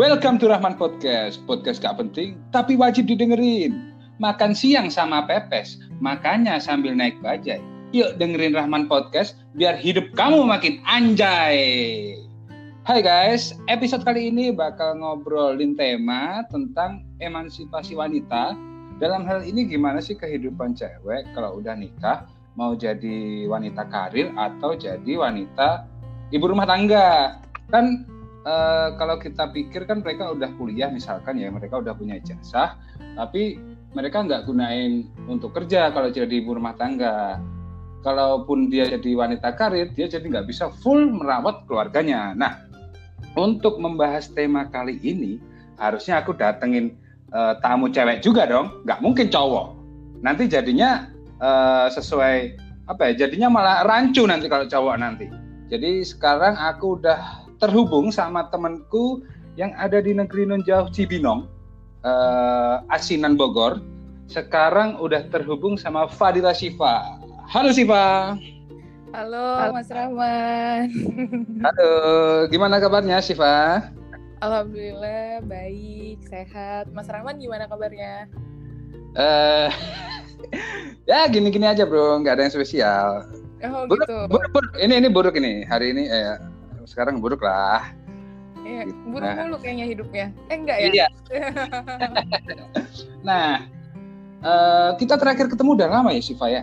Welcome to Rahman Podcast. Podcast gak penting, tapi wajib didengerin. Makan siang sama pepes, makanya sambil naik bajai. Yuk dengerin Rahman Podcast, biar hidup kamu makin anjay. Hai guys, episode kali ini bakal ngobrolin tema tentang emansipasi wanita. Dalam hal ini gimana sih kehidupan cewek kalau udah nikah, mau jadi wanita karir atau jadi wanita ibu rumah tangga. Kan uh, kalau kita pikir kan mereka udah kuliah misalkan ya mereka udah punya ijazah tapi mereka nggak gunain untuk kerja kalau jadi ibu rumah tangga. Kalaupun dia jadi wanita karir dia jadi nggak bisa full merawat keluarganya. Nah untuk membahas tema kali ini harusnya aku datengin uh, tamu cewek juga dong. Nggak mungkin cowok. Nanti jadinya uh, sesuai apa ya jadinya malah rancu nanti kalau cowok nanti. Jadi sekarang aku udah terhubung sama temanku yang ada di negeri non jauh Cibinong, uh, Asinan Bogor. Sekarang udah terhubung sama Fadila Siva. Halo Siva. Halo, Halo. Mas Rahman. Halo, gimana kabarnya Siva? Alhamdulillah baik, sehat. Mas Rahman gimana kabarnya? Eh, uh, ya gini-gini aja bro, nggak ada yang spesial. Oh buruk, gitu. Buruk, buruk. Ini ini buruk ini hari ini. Eh, sekarang buruk lah. Iya, gitu. buruk nah. mulu kayaknya hidupnya. Eh enggak ya? Iya. nah, uh, kita terakhir ketemu udah lama ya Siva ya?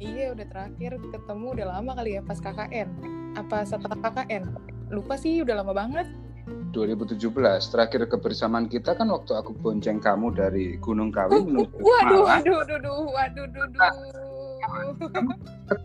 Iya, udah terakhir ketemu udah lama kali ya pas KKN. Apa setelah KKN? Lupa sih, udah lama banget. 2017 terakhir kebersamaan kita kan waktu aku bonceng kamu dari Gunung Kawi menuju waduh, waduh, waduh, waduh, waduh, waduh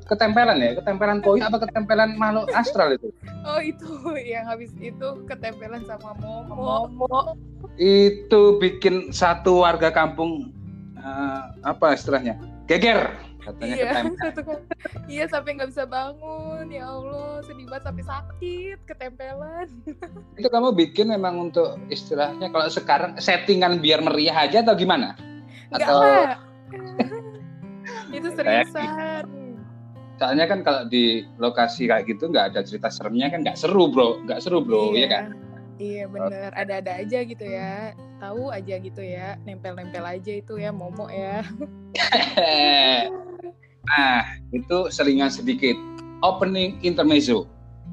ketempelan ya? Ketempelan koi apa ketempelan makhluk astral itu? Oh itu. Yang habis itu ketempelan sama momo. Momo. Itu bikin satu warga kampung uh, apa istilahnya? Geger katanya iya, ketempelan. iya sampai nggak bisa bangun. Ya allah sedih banget sampai sakit ketempelan. Itu kamu bikin memang untuk istilahnya kalau sekarang settingan biar meriah aja atau gimana? Enggak atau lah itu seriusan. soalnya kan kalau di lokasi kayak gitu nggak ada cerita seremnya kan nggak seru bro. Nggak seru bro iya, ya kan? Iya bener. ada-ada aja gitu ya. Tahu aja gitu ya. Nempel-nempel aja itu ya momo ya. Nah itu selingan sedikit. Opening intermezzo.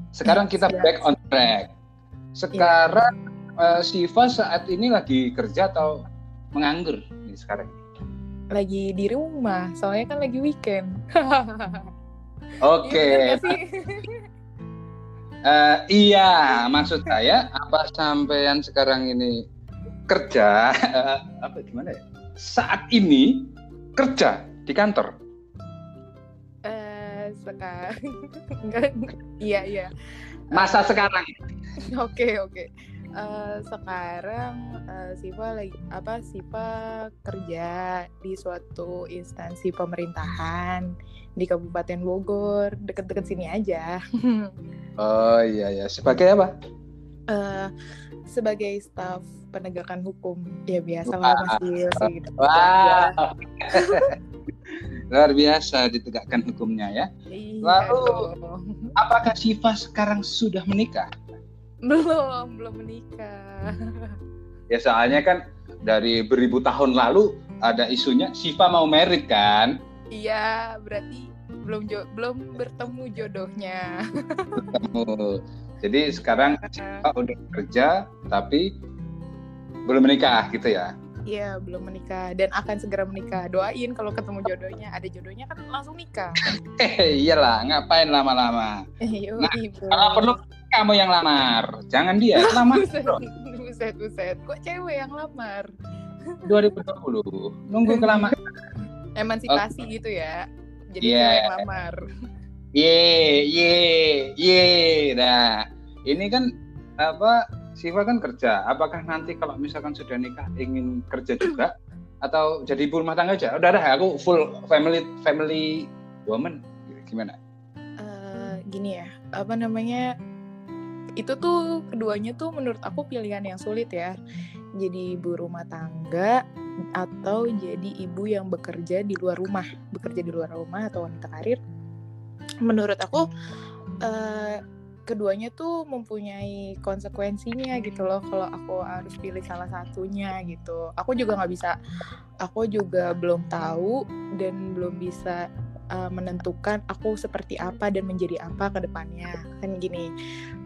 Sekarang kita back on track. Sekarang yeah. uh, Siva saat ini lagi kerja atau menganggur nih sekarang lagi di rumah soalnya kan lagi weekend. Oke. Okay. iya, uh, iya maksud saya apa sampean sekarang ini kerja uh, apa gimana ya? Saat ini kerja di kantor. Uh, sekarang. Iya iya. Masa uh, sekarang. Oke okay, oke. okay. Uh, sekarang uh, Siva lagi apa Siva kerja di suatu instansi pemerintahan di Kabupaten Bogor deket-deket sini aja. oh iya ya sebagai apa? Uh, sebagai staf penegakan hukum ya biasa lah masih gitu. Wah. Luar biasa ditegakkan hukumnya ya. Iya, Lalu apakah Siva sekarang sudah menikah? Belum belum menikah. Ya soalnya kan dari beribu tahun lalu ada isunya Siva mau merit kan? Iya berarti belum jo belum bertemu jodohnya. Bertemu jadi sekarang Siva udah kerja tapi belum menikah gitu ya? Iya belum menikah. Dan akan segera menikah. Doain kalau ketemu jodohnya, ada jodohnya kan langsung nikah. Eh iyalah, ngapain lama-lama? nah, kalau perlu kamu yang lamar, jangan dia lamar. buset, buset, buset. Kok cewek yang lamar? 2020. Nunggu kelamaan. Emansipasi okay. gitu ya. Jadi yeah. cewek yang lamar. Ye, ye, ye. Nah, ini kan apa? Siva kan kerja. Apakah nanti kalau misalkan sudah nikah ingin kerja juga atau jadi ibu rumah tangga aja? Udah dah, aku full family family woman. Gimana? Uh, gini ya, apa namanya? Itu tuh keduanya tuh menurut aku pilihan yang sulit ya. Jadi ibu rumah tangga atau jadi ibu yang bekerja di luar rumah. Bekerja di luar rumah atau wanita karir. Menurut aku uh, keduanya tuh mempunyai konsekuensinya gitu loh kalau aku harus pilih salah satunya gitu. Aku juga nggak bisa aku juga belum tahu dan belum bisa uh, menentukan aku seperti apa dan menjadi apa ke depannya. Kan gini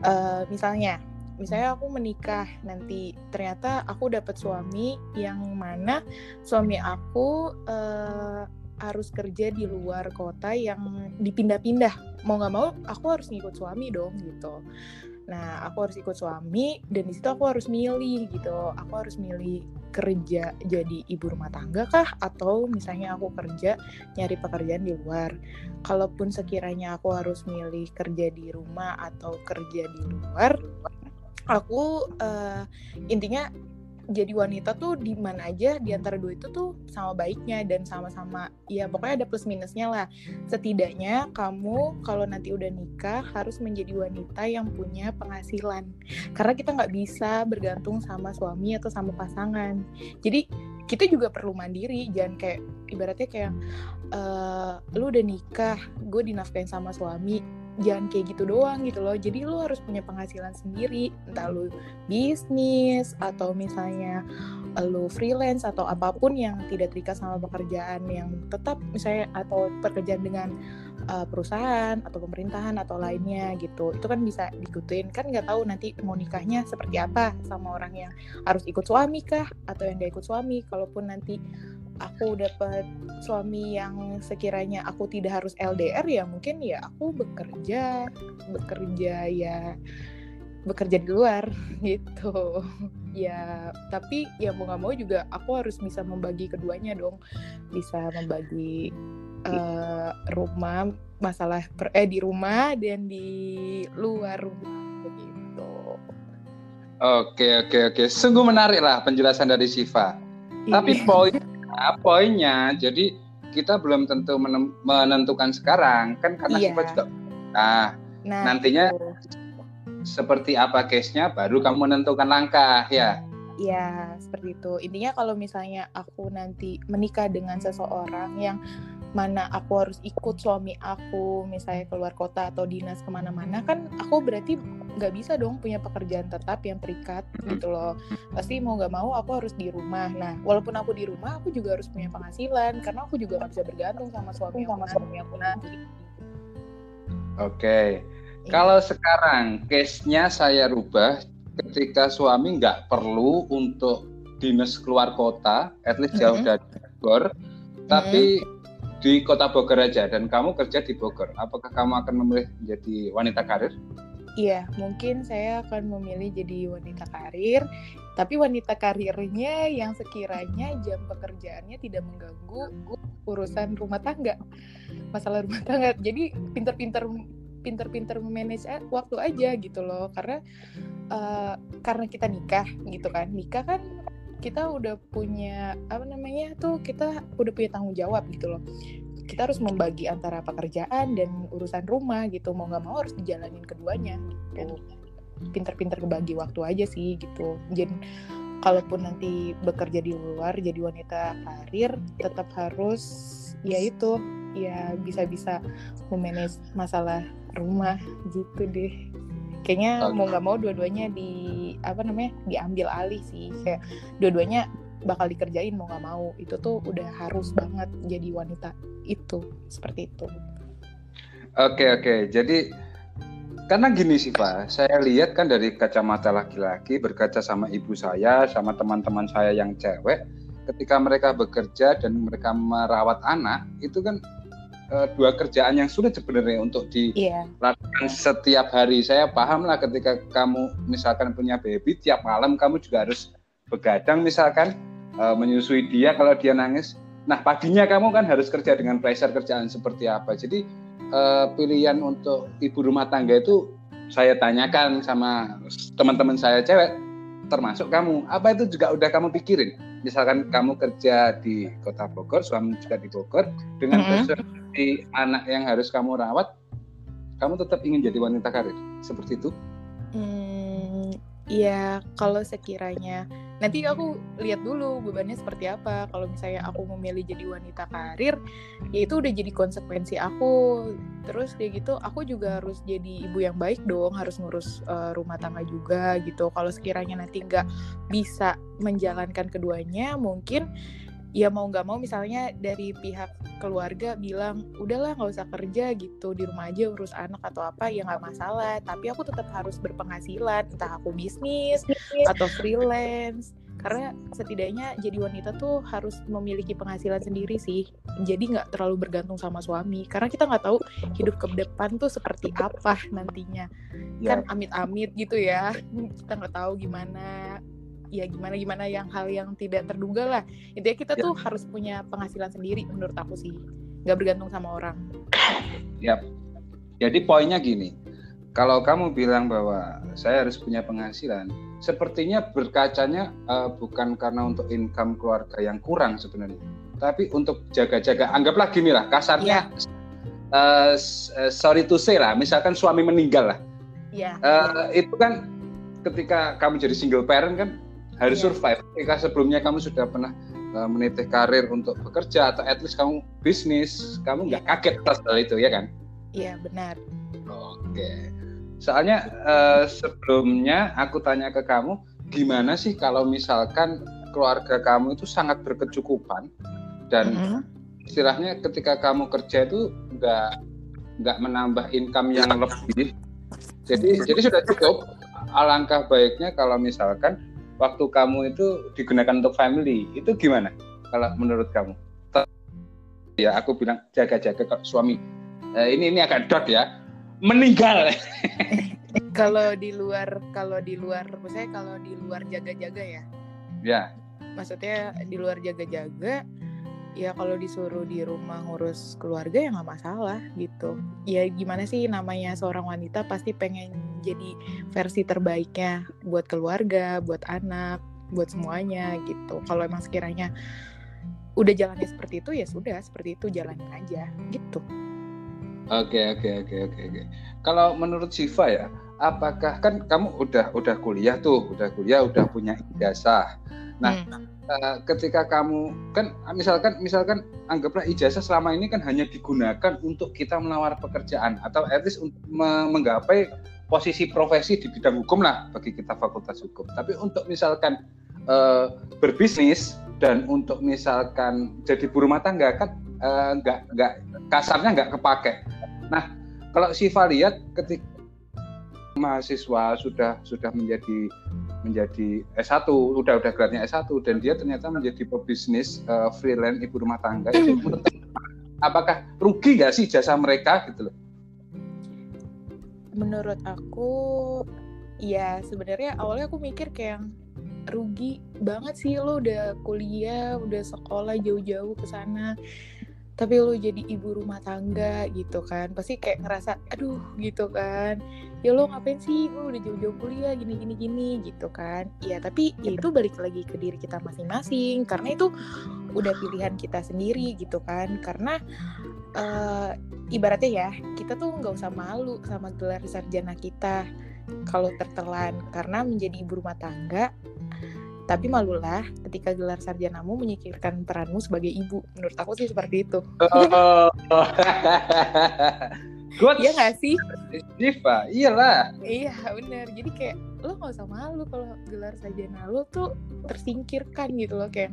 uh, misalnya misalnya aku menikah nanti ternyata aku dapat suami yang mana suami aku uh, harus kerja di luar kota yang dipindah-pindah. Mau nggak mau aku harus ngikut suami dong gitu nah aku harus ikut suami dan di situ aku harus milih gitu. Aku harus milih kerja jadi ibu rumah tangga kah? Atau misalnya aku kerja nyari pekerjaan di luar. Kalaupun sekiranya aku harus milih kerja di rumah atau kerja di luar aku uh, intinya jadi wanita tuh di mana aja di antara dua itu tuh sama baiknya dan sama-sama ya pokoknya ada plus minusnya lah. Setidaknya kamu kalau nanti udah nikah harus menjadi wanita yang punya penghasilan. Karena kita nggak bisa bergantung sama suami atau sama pasangan. Jadi kita juga perlu mandiri. Jangan kayak ibaratnya kayak uh, lu udah nikah gue dinafkain sama suami jangan kayak gitu doang gitu loh. Jadi lu harus punya penghasilan sendiri. Entah lu bisnis atau misalnya lu freelance atau apa pun yang tidak terikat sama pekerjaan yang tetap misalnya atau pekerjaan dengan uh, perusahaan atau pemerintahan atau lainnya gitu. Itu kan bisa diikutin. Kan nggak tahu nanti mau nikahnya seperti apa sama orang yang harus ikut suami kah atau yang gak ikut suami. Kalaupun nanti aku dapat suami yang sekiranya aku tidak harus LDR ya mungkin ya aku bekerja bekerja ya bekerja di luar gitu. Ya tapi ya mau nggak mau juga aku harus bisa membagi keduanya dong. Bisa membagi uh, rumah masalah per, eh di rumah dan di luar rumah begitu. Oke oke oke. Sungguh menarik lah penjelasan dari Siva. Tapi iya. poin Nah, poinnya jadi kita belum tentu menentukan sekarang kan karena iya. juga nah, nah nantinya itu. seperti apa case-nya baru kamu menentukan langkah ya Iya, seperti itu. Intinya kalau misalnya aku nanti menikah dengan seseorang yang mana aku harus ikut suami aku, misalnya keluar kota atau dinas ke mana-mana, kan aku berarti nggak bisa dong punya pekerjaan tetap yang terikat gitu loh. Pasti mau nggak mau aku harus di rumah. Nah walaupun aku di rumah aku juga harus punya penghasilan karena aku juga nggak bisa bergantung sama suami sama suami aku nanti oke. Iya. kalau sekarang case-nya saya rubah ketika suami nggak perlu untuk dinas keluar kota at least jauh mm -hmm. dari Bogor tapi mm di kota Bogor aja dan kamu kerja di Bogor. Apakah kamu akan memilih menjadi wanita karir? Iya, mungkin saya akan memilih jadi wanita karir, tapi wanita karirnya yang sekiranya jam pekerjaannya tidak mengganggu urusan rumah tangga, masalah rumah tangga. Jadi pinter-pinter pinter-pinter memanage waktu aja gitu loh, karena uh, karena kita nikah gitu kan, nikah kan kita udah punya apa namanya tuh kita udah punya tanggung jawab gitu loh. Kita harus membagi antara pekerjaan dan urusan rumah gitu. Mau nggak mau harus dijalanin keduanya gitu. Pinter-pinter kebagi waktu aja sih gitu. Jadi kalaupun nanti bekerja di luar jadi wanita karir tetap harus ya itu ya bisa-bisa memanage masalah rumah gitu deh kayaknya mau nggak mau dua-duanya di apa namanya diambil alih sih. Kayak dua-duanya bakal dikerjain mau nggak mau. Itu tuh udah harus banget jadi wanita itu seperti itu. Oke oke. Jadi karena gini sih Pak, saya lihat kan dari kacamata laki-laki berkaca sama ibu saya, sama teman-teman saya yang cewek, ketika mereka bekerja dan mereka merawat anak, itu kan uh, dua kerjaan yang sulit sebenarnya untuk iya. dilakukan yeah. setiap hari. Saya paham lah ketika kamu misalkan punya baby, tiap malam kamu juga harus begadang misalkan uh, menyusui dia kalau dia nangis. Nah paginya kamu kan harus kerja dengan pressure kerjaan seperti apa. Jadi uh, pilihan untuk ibu rumah tangga itu saya tanyakan sama teman-teman saya cewek, termasuk kamu. Apa itu juga udah kamu pikirin? Misalkan kamu kerja di kota Bogor, suami juga di Bogor, dengan mm -hmm. Pressure di anak yang harus kamu rawat, kamu tetap ingin jadi wanita karir, seperti itu? Hmm, ya kalau sekiranya. Nanti aku lihat dulu bebannya seperti apa. Kalau misalnya aku memilih jadi wanita karir ya itu udah jadi konsekuensi aku. Terus dia gitu aku juga harus jadi ibu yang baik dong. Harus ngurus uh, rumah tangga juga gitu. Kalau sekiranya nanti nggak bisa menjalankan keduanya mungkin ya mau nggak mau misalnya dari pihak keluarga bilang udahlah nggak usah kerja gitu. Di rumah aja urus anak atau apa ya nggak masalah. Tapi aku tetap harus berpenghasilan entah aku bisnis atau freelance. Karena setidaknya jadi wanita tuh harus memiliki penghasilan sendiri sih. Jadi nggak terlalu bergantung sama suami. Karena kita nggak tahu hidup ke depan tuh seperti apa nantinya. Ya. kan amit-amit gitu ya. Kita nggak tahu gimana ya gimana gimana yang hal yang tidak terduga lah intinya kita ya. tuh harus punya penghasilan sendiri menurut aku sih nggak bergantung sama orang ya jadi poinnya gini kalau kamu bilang bahwa saya harus punya penghasilan sepertinya berkacanya uh, bukan karena untuk income keluarga yang kurang sebenarnya tapi untuk jaga-jaga anggaplah gini lah kasarnya ya. uh, sorry to say lah misalkan suami meninggal lah ya. uh, itu kan ketika kamu jadi single parent kan harus yeah. survive. Ketika sebelumnya kamu sudah pernah uh, menitih karir untuk bekerja atau at least kamu bisnis, kamu nggak yeah. kaget atas hal itu ya kan? Iya yeah, benar. Oke. Soalnya uh, sebelumnya aku tanya ke kamu, gimana sih kalau misalkan keluarga kamu itu sangat berkecukupan dan mm -hmm. istilahnya ketika kamu kerja itu nggak nggak menambah income yang lebih. Jadi jadi sudah cukup. Alangkah baiknya kalau misalkan waktu kamu itu digunakan untuk family itu gimana kalau menurut kamu? Ya aku bilang jaga-jaga kok suami. Eh, ini ini agak dot ya. Meninggal. Kalau di luar kalau di luar misalnya kalau di luar jaga-jaga ya? Ya. Maksudnya di luar jaga-jaga ya kalau disuruh di rumah ngurus keluarga ya nggak masalah gitu. Ya gimana sih namanya seorang wanita pasti pengen jadi versi terbaiknya buat keluarga buat anak buat semuanya gitu. Kalau emang sekiranya udah jalannya seperti itu ya sudah seperti itu jalanin aja gitu. Oke oke oke oke oke. Kalau menurut Siva ya apakah kan kamu udah udah kuliah tuh udah kuliah udah punya ijazah. Nah hmm. uh, ketika kamu kan misalkan misalkan anggaplah ijazah selama ini kan hanya digunakan untuk kita melawar pekerjaan atau at least untuk menggapai posisi profesi di bidang hukum lah bagi kita fakultas hukum. Tapi untuk misalkan uh, berbisnis dan untuk misalkan jadi ibu rumah tangga kan uh, nggak nggak kasarnya nggak kepake. Nah kalau Siva lihat ketika mahasiswa sudah sudah menjadi menjadi S1 udah udah gelarnya S1 dan dia ternyata menjadi pebisnis uh, freelance ibu rumah tangga itu apakah rugi nggak sih jasa mereka gitu loh menurut aku ya sebenarnya awalnya aku mikir kayak rugi banget sih lo udah kuliah udah sekolah jauh-jauh ke sana tapi lo jadi ibu rumah tangga gitu kan. Pasti kayak ngerasa aduh gitu kan. Ya lo ngapain sih? Lo udah jauh-jauh kuliah gini gini gini gitu kan. Ya tapi ya itu balik lagi ke diri kita masing-masing karena itu udah pilihan kita sendiri gitu kan. Karena uh, ibaratnya ya kita tuh nggak usah malu sama gelar sarjana kita kalau tertelan karena menjadi ibu rumah tangga tapi malulah ketika gelar sarjanamu menyikirkan peranmu sebagai ibu. Menurut aku sih seperti itu. Oh. Good. Iya gak sih? Diva, iyalah. Iya bener. Jadi kayak lo gak usah malu kalau gelar sarjana lo tuh tersingkirkan gitu loh kayak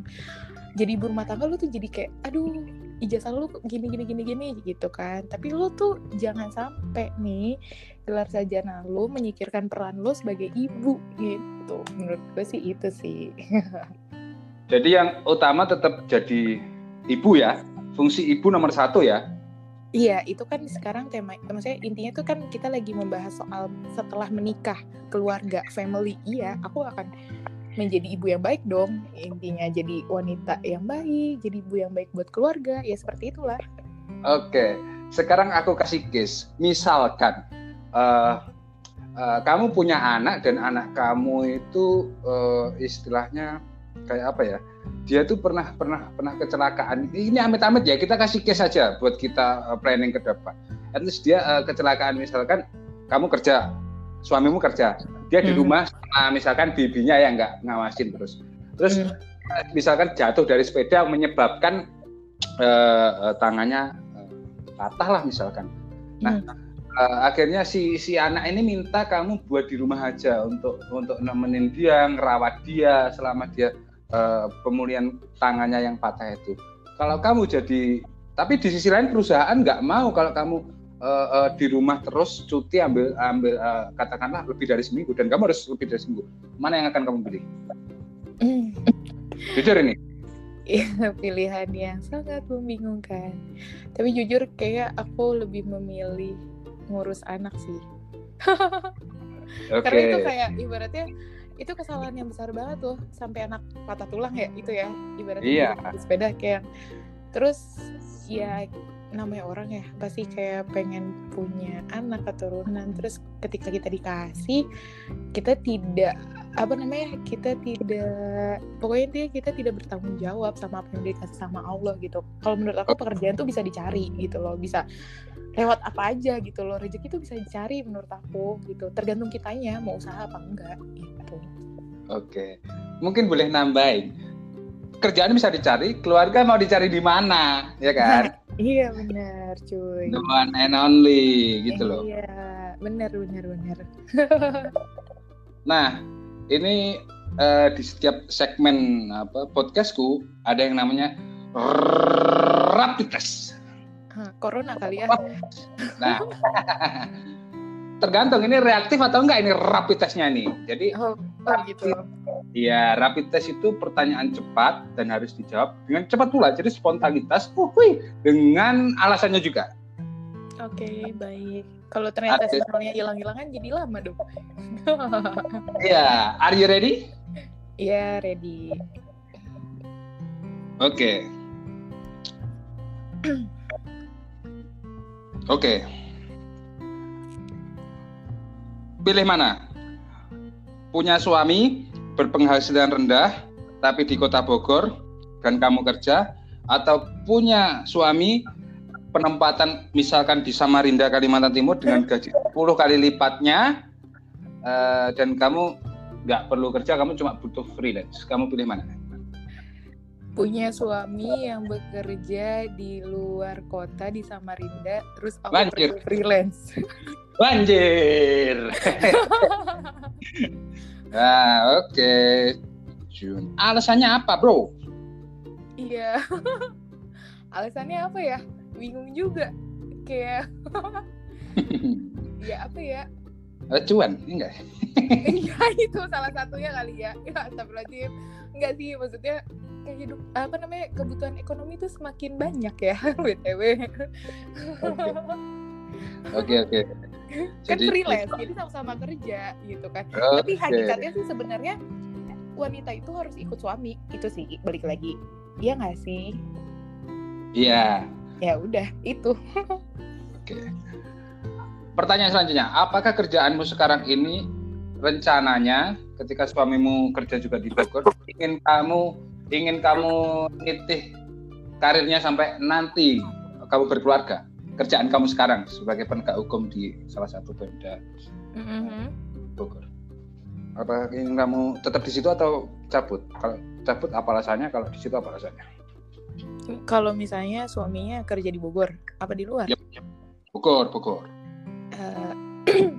jadi ibu rumah tangga lo tuh jadi kayak aduh ijazah lo gini gini gini gini gitu kan. Tapi lo tuh jangan sampai nih gelar sarjana lo menyikirkan peran lo sebagai ibu gitu. Menurut gue sih itu sih. Jadi yang utama tetap jadi ibu ya. Fungsi ibu nomor satu ya. Iya, itu kan sekarang tema, maksudnya intinya itu kan kita lagi membahas soal setelah menikah, keluarga, family. Iya, aku akan menjadi ibu yang baik dong. Intinya jadi wanita yang baik jadi ibu yang baik buat keluarga. Ya seperti itulah. Oke sekarang aku kasih case misalkan uh, uh, kamu punya anak dan anak kamu itu uh, istilahnya kayak apa ya? Dia tuh pernah pernah pernah kecelakaan. Ini amit-amit ya kita kasih case saja buat kita planning ke depan. Least dia uh, kecelakaan. Misalkan kamu kerja suamimu kerja dia di hmm. rumah sama misalkan bibinya yang nggak ngawasin terus terus hmm. misalkan jatuh dari sepeda menyebabkan uh, uh, tangannya uh, patah lah misalkan. Nah, hmm. uh, akhirnya si si anak ini minta kamu buat di rumah aja untuk untuk nemenin dia, ngerawat dia selama dia uh, pemulihan tangannya yang patah itu. Kalau kamu jadi, tapi di sisi lain perusahaan nggak mau kalau kamu uh, uh, di rumah terus cuti ambil ambil uh, katakanlah lebih dari seminggu dan kamu harus lebih dari seminggu. Mana yang akan kamu pilih? Hmm. Jujur ini. Iya, pilihan yang sangat membingungkan. Tapi jujur kayak aku lebih memilih ngurus anak sih. okay. Karena itu kayak ibaratnya itu kesalahan yang besar banget tuh sampai anak patah tulang ya itu ya ibaratnya di sepeda kayak terus ya namanya orang ya pasti kayak pengen punya anak keturunan terus ketika kita dikasih kita tidak apa namanya kita tidak pokoknya dia kita tidak bertanggung jawab sama apa yang dikasih sama Allah gitu. Kalau menurut aku pekerjaan tuh bisa dicari gitu loh bisa lewat apa aja gitu loh. Rezeki itu bisa dicari menurut aku gitu. Tergantung kitanya mau usaha apa enggak gitu. Oke mungkin boleh nambahin kerjaan bisa dicari keluarga mau dicari di mana ya kan iya benar cuy the one and only gitu loh iya benar benar benar nah ini uh, di setiap segmen apa podcastku ada yang namanya rapid test corona kali ya. Nah, tergantung ini reaktif atau enggak ini rapid testnya nih. Jadi oh, oh gitu. Iya, rapid test itu pertanyaan cepat dan harus dijawab dengan cepat pula. Jadi spontanitas, uh, hui, dengan alasannya juga. Oke, okay, baik. Kalau ternyata sinyalnya hilang-hilangan jadi lama dong. Iya, are you ready? Iya, yeah, ready. Oke. Okay. Oke. Pilih mana? Punya suami berpenghasilan rendah tapi di kota Bogor dan kamu kerja atau punya suami penempatan misalkan di Samarinda Kalimantan Timur dengan gaji 10 kali lipatnya uh, dan kamu nggak perlu kerja kamu cuma butuh freelance kamu pilih mana? punya suami yang bekerja di luar kota di Samarinda terus aku Banjir. freelance Banjir nah oke. Okay. Jun. Alasannya apa bro? Iya. Alasannya apa ya? Bingung juga. Kayak ya apa ya? Cuan enggak? Iya itu salah satunya kali ya. Ya astagfirullahaladzim. Enggak sih maksudnya kayak hidup apa namanya kebutuhan ekonomi itu semakin banyak ya btw oke oke. Kan jadi, freelance jadi sama-sama kerja gitu kan. Okay. tapi hakikatnya sih sebenarnya wanita itu harus ikut suami itu sih balik lagi. Iya nggak sih? Iya. Ya udah itu. Oke. Okay. pertanyaan selanjutnya apakah kerjaanmu sekarang ini rencananya ketika suamimu kerja juga di Bogor ingin kamu ingin kamu nitih karirnya sampai nanti kamu berkeluarga kerjaan kamu sekarang sebagai penegak hukum di salah satu Pemda mm-hmm. Bogor. Apa ingin kamu tetap di situ atau cabut? Kalau cabut apa alasannya? Kalau di situ apa alasannya? Kalau misalnya suaminya kerja di Bogor apa di luar? Yep, yep. Bogor Bogor. Uh,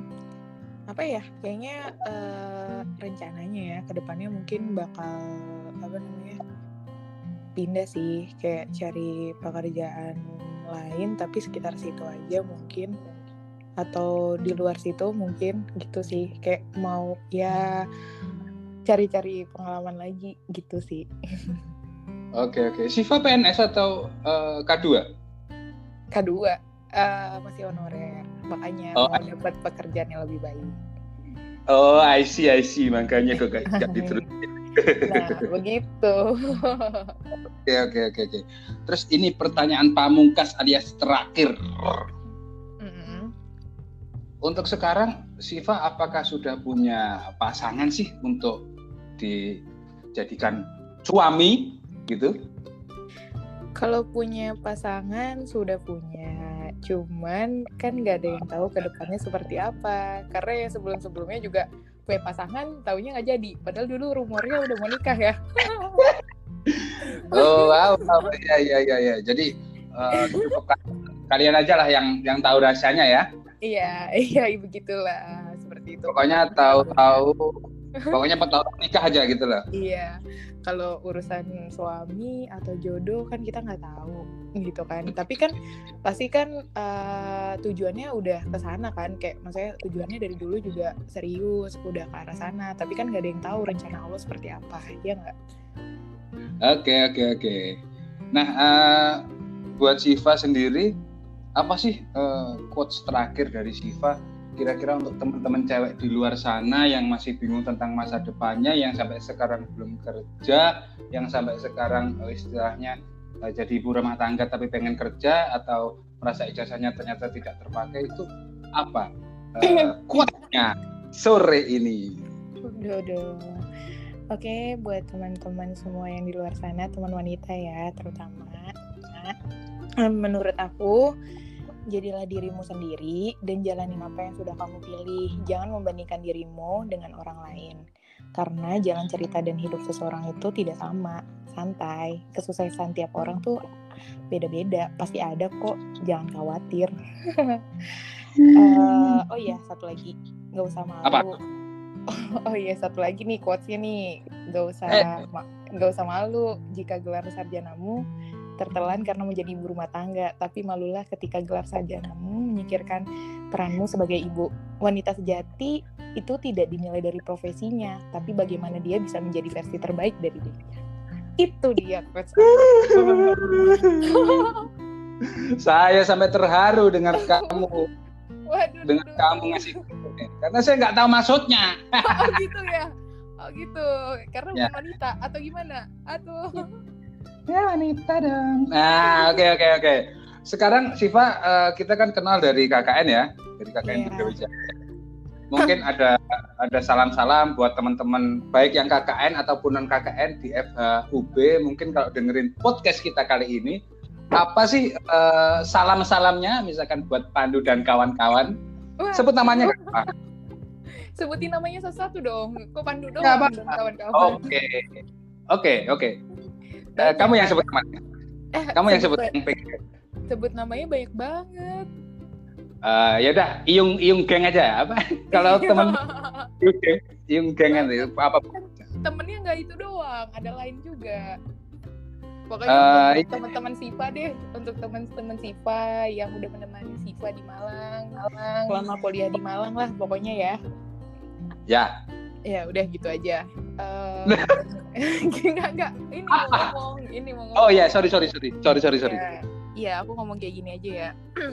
apa ya? Kayaknya uh, rencananya ya ke depannya mungkin bakal apa namanya pindah sih kayak cari pekerjaan lain tapi sekitar situ aja mungkin. Atau di luar situ mungkin gitu sih kayak mau ya cari-cari pengalaman lagi gitu sih. Oke oke. Siva PNS atau uh, K2 K2 uh, masih honorer. Makanya oh. mau dapat pekerjaan yang lebih baik. Oh I see I see. Makanya kok gak diterusin Nah, begitu. Oke, oke, oke, oke. Terus ini pertanyaan pamungkas alias terakhir. Mm-hmm. Untuk sekarang, Siva apakah sudah punya pasangan sih untuk dijadikan suami gitu? Kalau punya pasangan sudah punya, cuman kan nggak ada yang tahu ke depannya seperti apa. Karena ya sebelum-sebelumnya juga kue pasangan taunya nggak jadi. Padahal dulu rumornya udah mau nikah ya. Oh wow, wow. ya ya ya ya jadi uh, kalian aja lah yang yang tahu rasanya ya. Iya iya begitulah seperti itu. Pokoknya tahu-tahu pokoknya tahu nikah aja gitu loh iya kalau urusan suami atau jodoh kan kita nggak tahu gitu kan. Tapi kan pasti kan uh, tujuannya udah ke sana kan. Kayak maksudnya tujuannya dari dulu juga serius udah ke arah sana. Tapi kan nggak ada yang tahu rencana Allah seperti apa ya nggak? Oke oke oke. Nah uh, buat Siva sendiri apa sih uh, quotes terakhir dari Siva kira-kira untuk teman-teman cewek di luar sana yang masih bingung tentang masa depannya, yang sampai sekarang belum kerja, yang sampai sekarang uh, istilahnya uh, jadi ibu rumah tangga tapi pengen kerja atau merasa ijazahnya ternyata tidak terpakai itu apa uh, kuatnya sore ini? Udah, Oke, buat teman-teman semua yang di luar sana, teman wanita ya, terutama. Nah, menurut aku, jadilah dirimu sendiri dan jalani apa yang sudah kamu pilih. Jangan membandingkan dirimu dengan orang lain. Karena jalan cerita dan hidup seseorang itu tidak sama, santai. Kesuksesan tiap orang tuh beda-beda, pasti ada kok. Jangan khawatir. uh, oh iya, satu lagi, nggak usah malu. Apa? Oh iya, satu lagi nih quotesnya nih, nggak usah eh. nggak usah malu jika gelar sarjanamu tertelan karena menjadi ibu rumah tangga, tapi malulah ketika gelar sarjanamu menyikirkan peranmu sebagai ibu. Wanita sejati itu tidak dinilai dari profesinya, tapi bagaimana dia bisa menjadi versi terbaik dari dirinya. Itu dia saya sampai terharu dengan kamu. Waduh, dengan duh. kamu ngasih karena saya nggak tahu maksudnya. oh gitu ya. Oh gitu. Karena ya. wanita atau gimana? Aduh ya wanita dong nah oke okay, oke okay, oke. Okay. sekarang Siva uh, kita kan kenal dari KKN ya dari KKN yeah. Wijaya mungkin ada ada salam-salam buat teman-teman baik yang KKN ataupun non KKN di FHUB mungkin kalau dengerin podcast kita kali ini apa sih uh, salam-salamnya? Misalkan buat Pandu dan kawan-kawan. Sebut namanya apa? sebutin namanya satu-satu dong. Kok Pandu dong kawan-kawan? Oke. Oke oke Uh, kamu yang sebut namanya. Eh, kamu yang sebut yang Sebut namanya banyak banget. Uh, ya udah, iung iung geng aja apa? Kalau teman iung geng, iung gengan itu apa? Temennya nggak itu doang, ada lain juga. Pokoknya uh, teman-teman Siva deh, untuk teman-teman Siva yang udah menemani Siva di Malang, Malang, selama kuliah di Malang lah, pokoknya ya. Ya. Ya udah gitu aja. Uh, enggak enggak. Ini mau ngomong ini mau ngomong oh iya sorry sorry sorry. Sorry sorry sorry. Iya. Ya, aku ngomong kayak gini aja ya.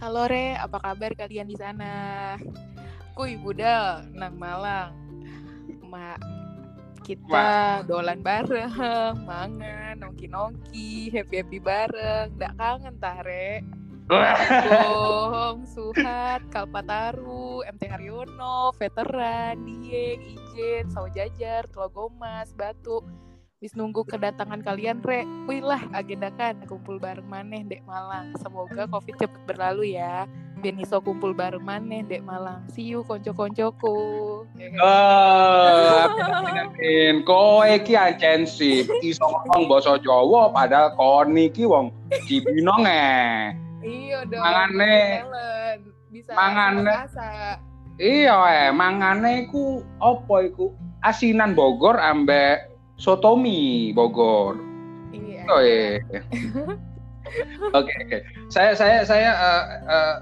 Halo re. Apa kabar kalian di sana? Kui budal nang malang. Mak kita Wah. dolan bareng mangan nongki nongki happy happy bareng. Nggak kangen tare Bong, Suhat, Kalpataru, MT Haryono, Veteran, Dieng, Ijen, Sawo Jajar, Tlogomas, Batu. Bis nunggu kedatangan kalian, Re. Wih lah, agendakan kumpul bareng maneh, Dek Malang. Semoga COVID cepet berlalu ya. Beniso kumpul bareng maneh, Dek Malang. See you, konco-koncoku. Oh, kowe ki ancen sih iso ngomong basa Jawa padahal kon iki wong Cibinong eh. Iya dong. Mangane. Bisa mangane. Iya eh, mangane iku apa iku? Asinan Bogor ambek sotomi Bogor. Iya. Oh iya. Oke oke. Saya saya saya uh, uh,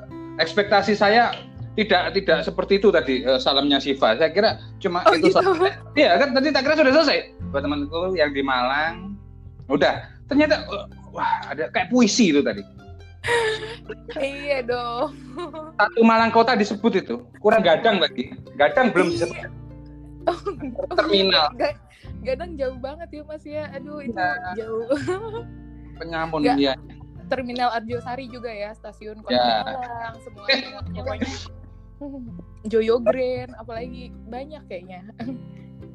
ekspektasi saya tidak tidak seperti itu tadi uh, salamnya Siva. Saya kira cuma oh, itu gitu? Iya kan tadi tak kira sudah selesai. Buat temanku yang di Malang, udah. Ternyata uh, wah ada kayak puisi itu tadi iya dong. Satu Malang Kota disebut itu. Kurang gadang lagi. Gadang belum disebut. Oh, Terminal. Gadang jauh banget ya Mas ya. Aduh itu ya. jauh. Penyamun dia. Terminal Arjosari juga ya, stasiun Kota ya. Malang semuanya. Joyo Grand, apalagi banyak kayaknya.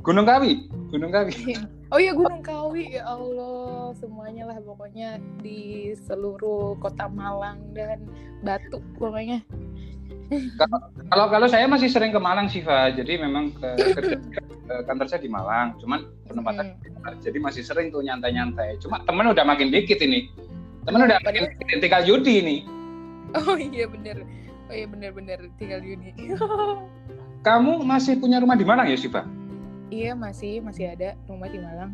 Gunung Kawi, Gunung Kawi. Oh iya Gunung Kawi ya Allah, semuanya lah pokoknya di seluruh kota Malang dan Batu pokoknya. kalau kalau saya masih sering ke Malang sih, Pak. Jadi memang ke, kerja kantor saya di Malang, cuman penempatan hmm. jadi masih sering tuh nyantai-nyantai. Cuma temen udah makin dikit ini. Temen udah makin dikit, tinggal Yudi ini. Oh iya bener. Oh iya bener-bener tinggal Yudi. Kamu masih punya rumah di Malang ya, Siva? Iya, masih masih ada rumah di Malang.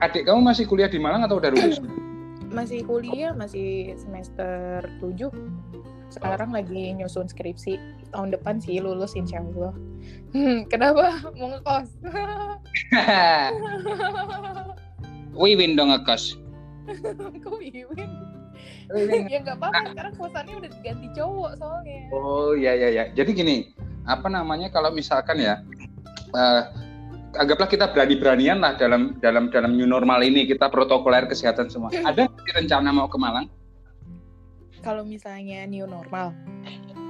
Adik kamu masih kuliah di Malang atau udah lulus? masih kuliah, masih semester 7 sekarang lagi nyusun skripsi tahun depan sih lulus insya Allah hmm, kenapa mau ngekos Wiwin dong ngekos kok Wiwin ya nggak apa-apa sekarang kosannya udah diganti cowok soalnya. Oh iya iya iya. Jadi gini apa namanya kalau misalkan ya uh, anggaplah kita berani-beranian lah dalam dalam dalam new normal ini kita protokoler kesehatan semua. Ada rencana mau ke Malang? Kalau misalnya new normal?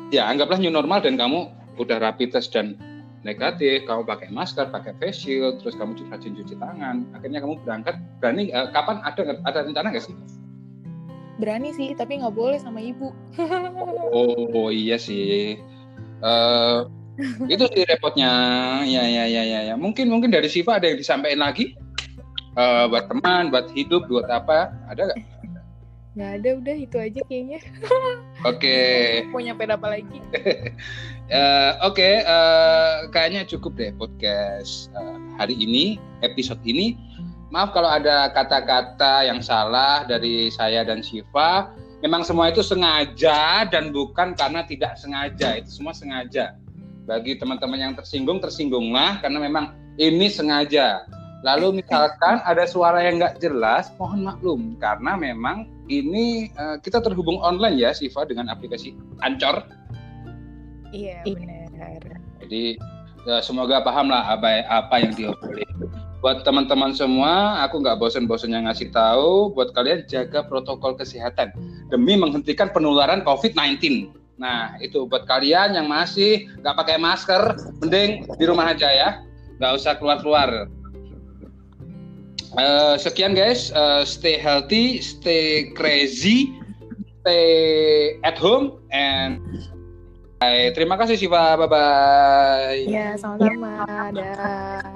Ya, anggaplah new normal dan kamu udah rapid test dan negatif, kamu pakai masker, pakai face shield, terus kamu rajin cuci tangan, akhirnya kamu berangkat. Berani uh, kapan? Ada ada rencana nggak sih? Berani sih, tapi nggak boleh sama ibu. oh, oh iya sih. Uh, itu sih repotnya. Ya, ya, ya, ya, ya. Mungkin mungkin dari Siva ada yang disampaikan lagi uh, buat teman, buat hidup, buat apa? Ada nggak? nggak ada udah itu aja kayaknya oke okay. mau nyampe apa lagi uh, oke okay, uh, eh, kayaknya cukup deh podcast uh, hari ini episode ini maaf kalau ada kata-kata yang salah dari saya dan Siva memang semua itu sengaja dan bukan karena tidak sengaja itu semua sengaja bagi teman-teman yang tersinggung tersinggunglah karena memang ini sengaja Lalu misalkan ada suara yang nggak jelas, mohon maklum karena memang ini uh, kita terhubung online ya Siva dengan aplikasi Ancor. Iya benar. Jadi ya, semoga paham lah apa apa yang diobrolin. Buat teman-teman semua, aku nggak bosen-bosennya ngasih tahu buat kalian jaga protokol kesehatan demi menghentikan penularan COVID-19. Nah itu buat kalian yang masih nggak pakai masker, mending di rumah aja ya, nggak usah keluar-keluar Uh, sekian guys, uh, stay healthy, stay crazy, stay at home, and bye. Terima kasih Siva, bye bye. Ya, sama-sama. Dah.